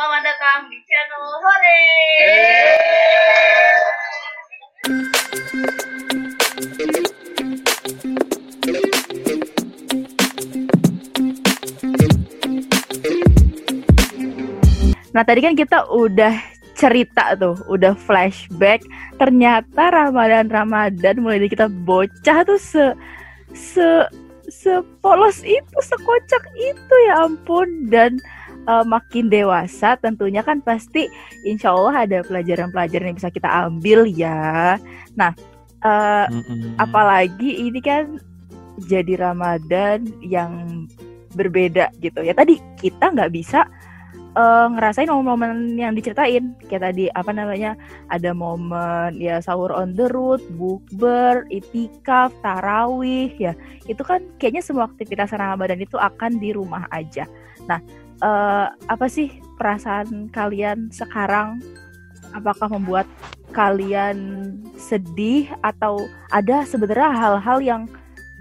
selamat datang di channel Hore. Nah tadi kan kita udah cerita tuh, udah flashback. Ternyata Ramadan Ramadan mulai dari kita bocah tuh se se sepolos itu, sekocak itu ya ampun. Dan uh, makin dewasa tentunya kan pasti insya Allah ada pelajaran-pelajaran yang bisa kita ambil ya. Nah, uh, apalagi ini kan jadi Ramadan yang berbeda gitu ya. Tadi kita nggak bisa uh, ngerasain momen-momen yang diceritain kayak tadi apa namanya ada momen ya sahur on the road, bukber, itikaf, tarawih ya itu kan kayaknya semua aktivitas Ramadan itu akan di rumah aja. Nah uh, apa sih perasaan kalian sekarang? Apakah membuat kalian sedih atau ada sebenarnya hal-hal yang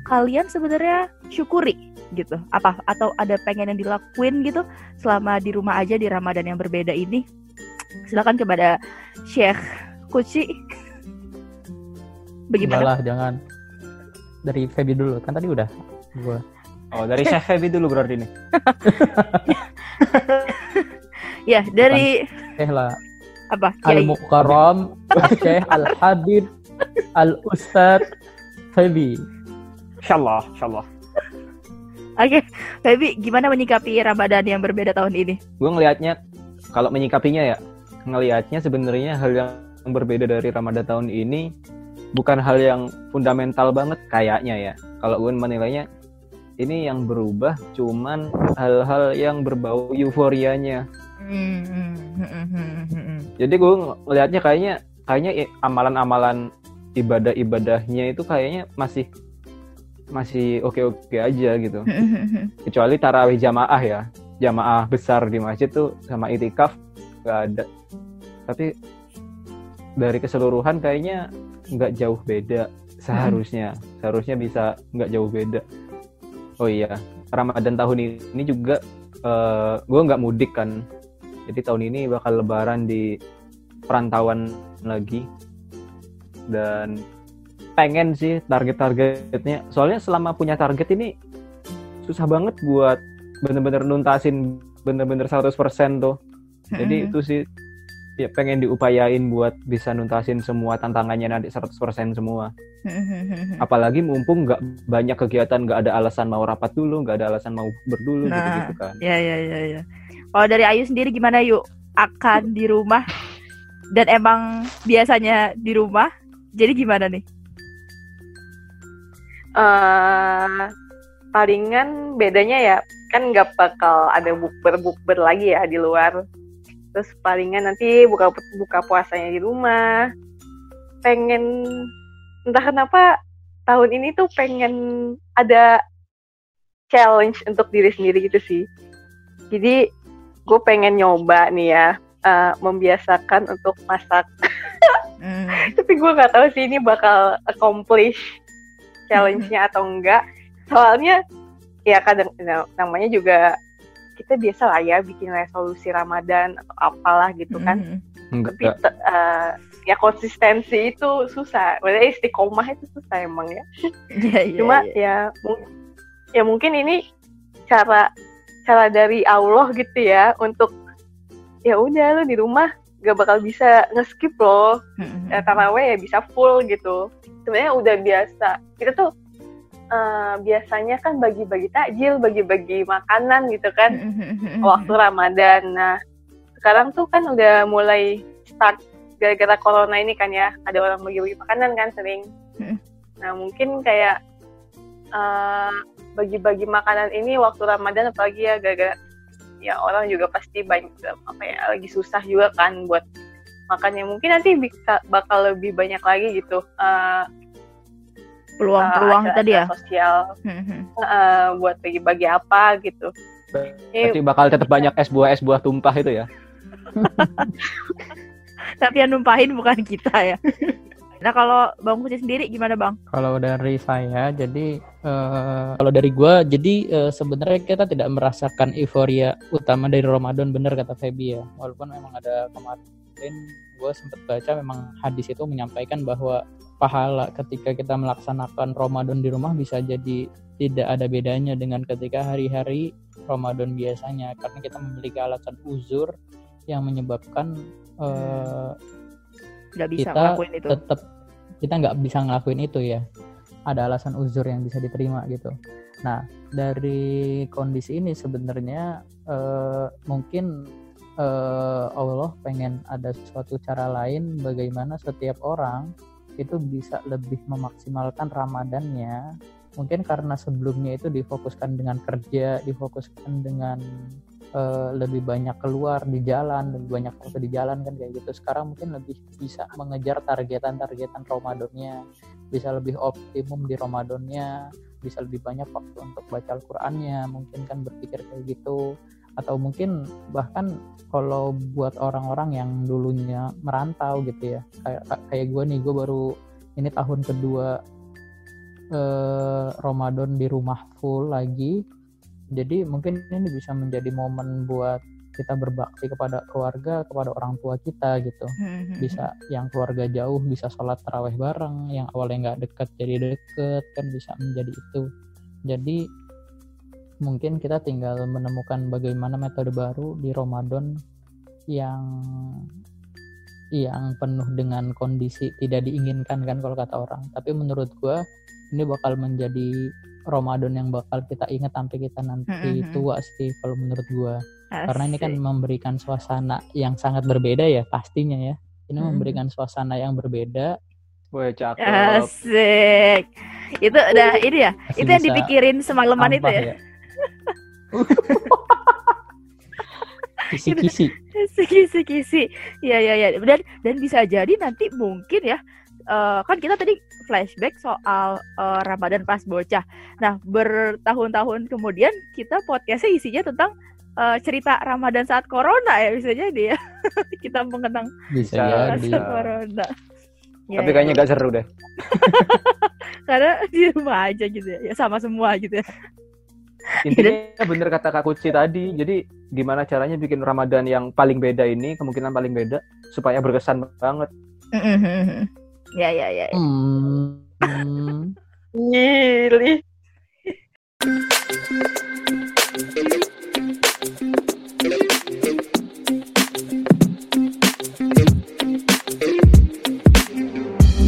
kalian sebenarnya syukuri gitu. Apa atau ada pengen yang dilakuin gitu selama di rumah aja di Ramadan yang berbeda ini? Silakan kepada Syekh Kuci. Bagaimana? Lah jangan. Dari Feby dulu. Kan tadi udah gua. Oh dari Syekh Feby dulu berarti ini. Ya dari Syekh lah. Apa? Al Mukarram Syekh Al Habib Al Ustad Feby Insyaallah, insyaallah. Oke, okay. Baby, gimana menyikapi Ramadan yang berbeda tahun ini? Gue ngelihatnya, kalau menyikapinya ya, ngelihatnya sebenarnya hal yang berbeda dari Ramadan tahun ini bukan hal yang fundamental banget kayaknya ya. Kalau gue menilainya, ini yang berubah cuman hal-hal yang berbau euforianya. Jadi gue ngelihatnya kayaknya kayaknya amalan-amalan ibadah-ibadahnya itu kayaknya masih masih oke-oke aja gitu. Kecuali tarawih jamaah ya, jamaah besar di masjid tuh sama itikaf nggak ada. Tapi dari keseluruhan kayaknya nggak jauh beda seharusnya. Seharusnya bisa nggak jauh beda. Oh iya, Ramadan tahun ini juga uh, eh, gue nggak mudik kan. Jadi tahun ini bakal lebaran di perantauan lagi dan pengen sih target-targetnya. Soalnya selama punya target ini susah banget buat bener-bener nuntasin bener-bener 100% tuh. Jadi itu sih ya pengen diupayain buat bisa nuntasin semua tantangannya nanti 100% semua. Apalagi mumpung nggak banyak kegiatan nggak ada alasan mau rapat dulu nggak ada alasan mau berdulu nah, gitu, gitu kan. ya ya ya ya. Kalau dari Ayu sendiri gimana yuk akan di rumah? Dan emang biasanya di rumah? Jadi gimana nih uh, palingan bedanya ya kan nggak bakal ada bukber bukber lagi ya di luar. Terus palingan nanti buka buka puasanya di rumah. Pengen entah kenapa tahun ini tuh pengen ada challenge untuk diri sendiri gitu sih. Jadi gue pengen nyoba nih ya uh, membiasakan untuk masak. Mm. tapi gue nggak tahu sih ini bakal accomplish challenge-nya atau enggak. Soalnya ya kadang namanya juga kita biasa lah ya bikin resolusi Ramadan atau apalah gitu kan. Mm-hmm. tapi uh, ya konsistensi itu susah. Berarti istiqomah itu susah emang ya. Yeah, yeah, cuma yeah. ya ya mungkin ini cara cara dari Allah gitu ya untuk ya udah lo di rumah gak bakal bisa ngeskip loh. Mm-hmm. ya, taraweh ya bisa full gitu sebenarnya udah biasa. Kita tuh uh, biasanya kan bagi-bagi takjil bagi-bagi makanan gitu kan. Mm-hmm. waktu Ramadan. Nah sekarang tuh kan udah mulai start gara-gara corona ini kan ya. Ada orang bagi-bagi makanan kan sering. Mm-hmm. nah mungkin kayak uh, bagi-bagi makanan ini waktu Ramadan apalagi ya gara-gara ya orang juga pasti banyak apa ya lagi susah juga kan buat makannya. Mungkin nanti bisa bakal lebih banyak lagi gitu. Uh, peluang-peluang uh, tadi ya? sosial. Uh, buat bagi-bagi apa gitu. Berarti bakal tetap banyak es buah es buah tumpah itu ya? Tapi yang numpahin bukan kita ya. Nah kalau Bang Kuci sendiri gimana Bang? Kalau dari saya, jadi eh, kalau dari gua, jadi eh, sebenarnya kita tidak merasakan euforia utama dari Ramadan, bener kata Feby ya. Walaupun memang ada kemarin gue sempat baca memang hadis itu menyampaikan bahwa pahala ketika kita melaksanakan Ramadan di rumah bisa jadi tidak ada bedanya dengan ketika hari-hari Ramadan biasanya. Karena kita memiliki alasan uzur yang menyebabkan Nggak bisa kita itu. tetap kita nggak bisa ngelakuin itu ya. Ada alasan uzur yang bisa diterima gitu. Nah dari kondisi ini sebenarnya eh, mungkin eh, Allah pengen ada suatu cara lain bagaimana setiap orang itu bisa lebih memaksimalkan Ramadannya mungkin karena sebelumnya itu difokuskan dengan kerja difokuskan dengan eh, lebih banyak keluar di jalan, lebih banyak waktu di jalan kan kayak gitu. Sekarang mungkin lebih bisa mengejar targetan-targetan Ramadannya, bisa lebih optimum di Ramadannya, bisa lebih banyak waktu untuk baca Al-Qur'annya, mungkin kan berpikir kayak gitu. Atau mungkin bahkan kalau buat orang-orang yang dulunya merantau gitu ya, kayak kayak gue nih, gue baru ini tahun kedua eh, Ramadan di rumah full lagi. Jadi mungkin ini bisa menjadi momen buat kita berbakti kepada keluarga kepada orang tua kita gitu. Hmm, bisa yang keluarga jauh bisa sholat taraweh bareng yang awalnya nggak deket jadi deket kan bisa menjadi itu. Jadi mungkin kita tinggal menemukan bagaimana metode baru di Ramadan yang yang penuh dengan kondisi tidak diinginkan kan kalau kata orang tapi menurut gua ini bakal menjadi Ramadan yang bakal kita ingat sampai kita nanti tua sih kalau menurut gua karena ini kan memberikan suasana yang sangat berbeda ya pastinya ya ini Mm. memberikan suasana yang berbeda Wah, cakep. Asik. Itu udah ini ya. Masih itu yang dipikirin semalaman itu sampah ya. Kisi-kisi Kisi-kisi. Iya iya iya. Dan dan bisa jadi nanti mungkin ya eh, kan kita tadi flashback soal eh, Ramadan pas bocah. Nah, bertahun-tahun kemudian kita podcastnya isinya tentang eh, cerita Ramadan saat corona ya bisa jadi ya. kita mengenang bisa jadi masa bisa. corona. Ya, Tapi ya. kayaknya gak seru deh. karena di rumah aja gitu ya. Ya sama semua gitu ya. Intinya bener kata Kak Kuci tadi. Jadi gimana caranya bikin Ramadan yang paling beda ini, kemungkinan paling beda supaya berkesan banget. ya ya ya. hmm, hmm.